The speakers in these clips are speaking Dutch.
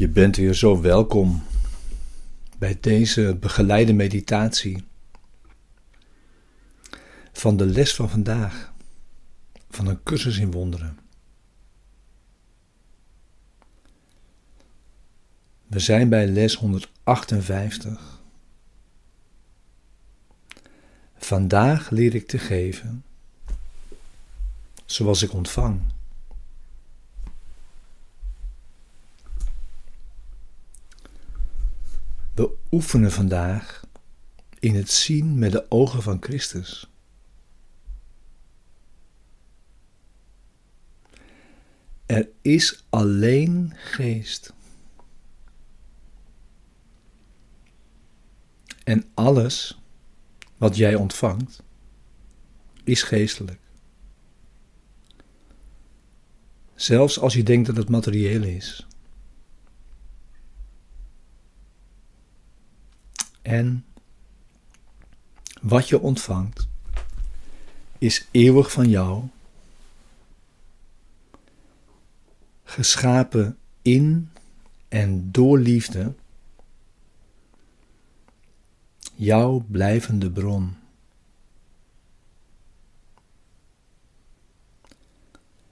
Je bent weer zo welkom bij deze begeleide meditatie van de les van vandaag, van een cursus in wonderen. We zijn bij les 158. Vandaag leer ik te geven zoals ik ontvang. We oefenen vandaag in het zien met de ogen van Christus. Er is alleen geest. En alles wat jij ontvangt is geestelijk. Zelfs als je denkt dat het materieel is. En wat je ontvangt is eeuwig van jou, geschapen in en door liefde, jouw blijvende bron.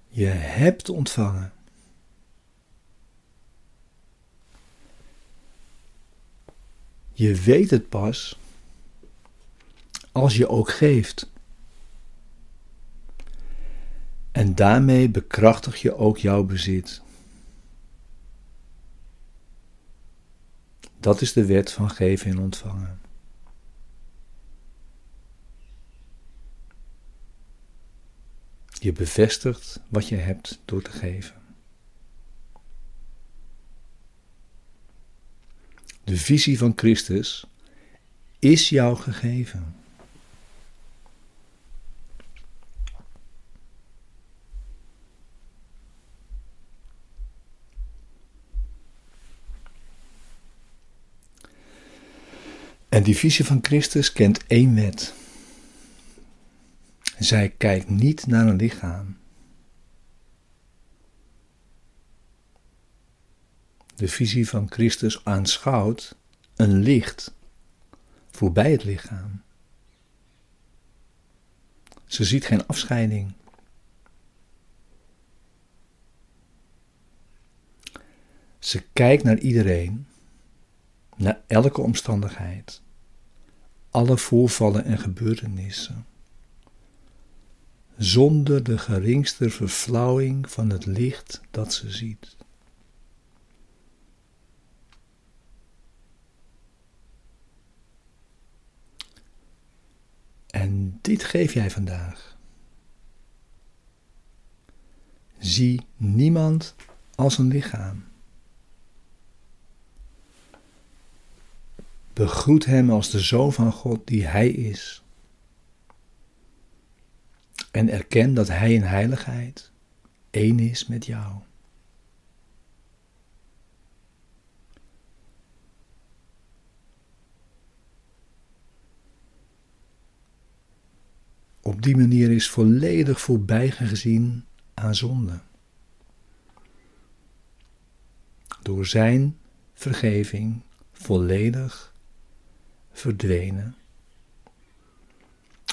Je hebt ontvangen. Je weet het pas als je ook geeft. En daarmee bekrachtig je ook jouw bezit. Dat is de wet van geven en ontvangen. Je bevestigt wat je hebt door te geven. De visie van Christus is jou gegeven. En die visie van Christus kent één wet. Zij kijkt niet naar een lichaam. De visie van Christus aanschouwt een licht voorbij het lichaam. Ze ziet geen afscheiding. Ze kijkt naar iedereen, naar elke omstandigheid, alle voorvallen en gebeurtenissen zonder de geringste verflauwing van het licht dat ze ziet. En dit geef jij vandaag. Zie niemand als een lichaam. Begroet hem als de zoon van God die hij is en erken dat Hij in heiligheid één is met jou. Op die manier is volledig voorbijgezien aan zonde. Door Zijn vergeving volledig verdwenen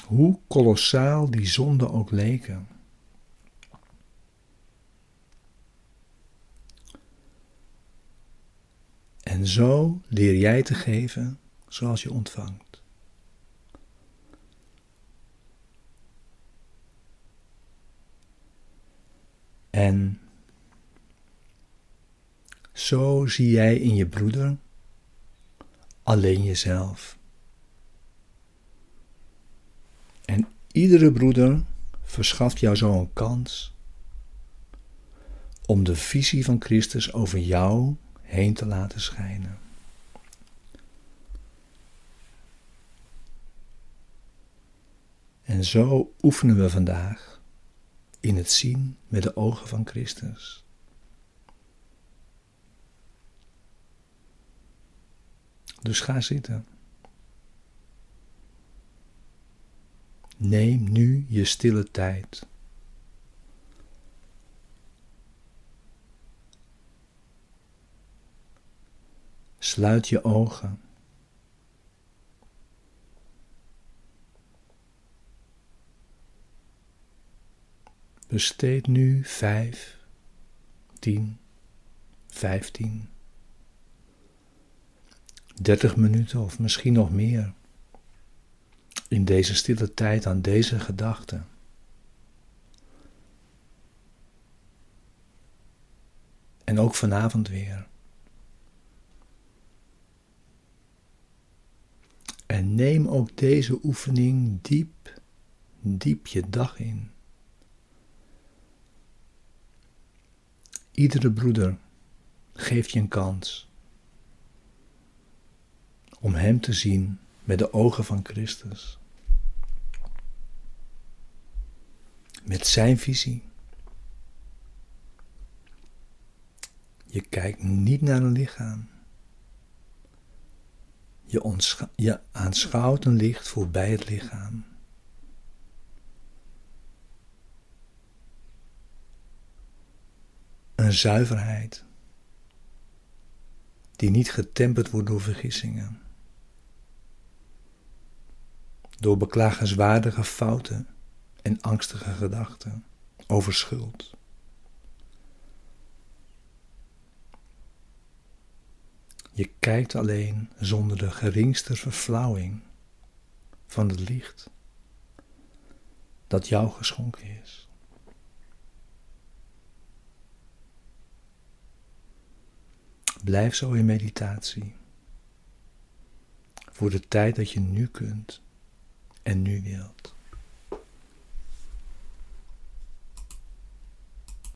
hoe kolossaal die zonden ook leken. En zo leer jij te geven zoals je ontvangt. En zo zie jij in je broeder alleen jezelf. Iedere broeder verschaft jou zo een kans om de visie van Christus over jou heen te laten schijnen. En zo oefenen we vandaag in het zien met de ogen van Christus. Dus ga zitten. Neem nu je stille tijd. Sluit je ogen. Besteed nu vijf, tien, vijftien, dertig minuten of misschien nog meer in deze stille tijd aan deze gedachten. En ook vanavond weer. En neem ook deze oefening diep, diep je dag in. Iedere broeder geeft je een kans om Hem te zien met de ogen van Christus. Met Zijn visie. Je kijkt niet naar een lichaam. Je, je aanschouwt een licht voorbij het lichaam. Een zuiverheid die niet getemperd wordt door vergissingen, door beklagenswaardige fouten en angstige gedachten over schuld. Je kijkt alleen zonder de geringste verflauwing van het licht dat jou geschonken is. Blijf zo in meditatie voor de tijd dat je nu kunt en nu wilt.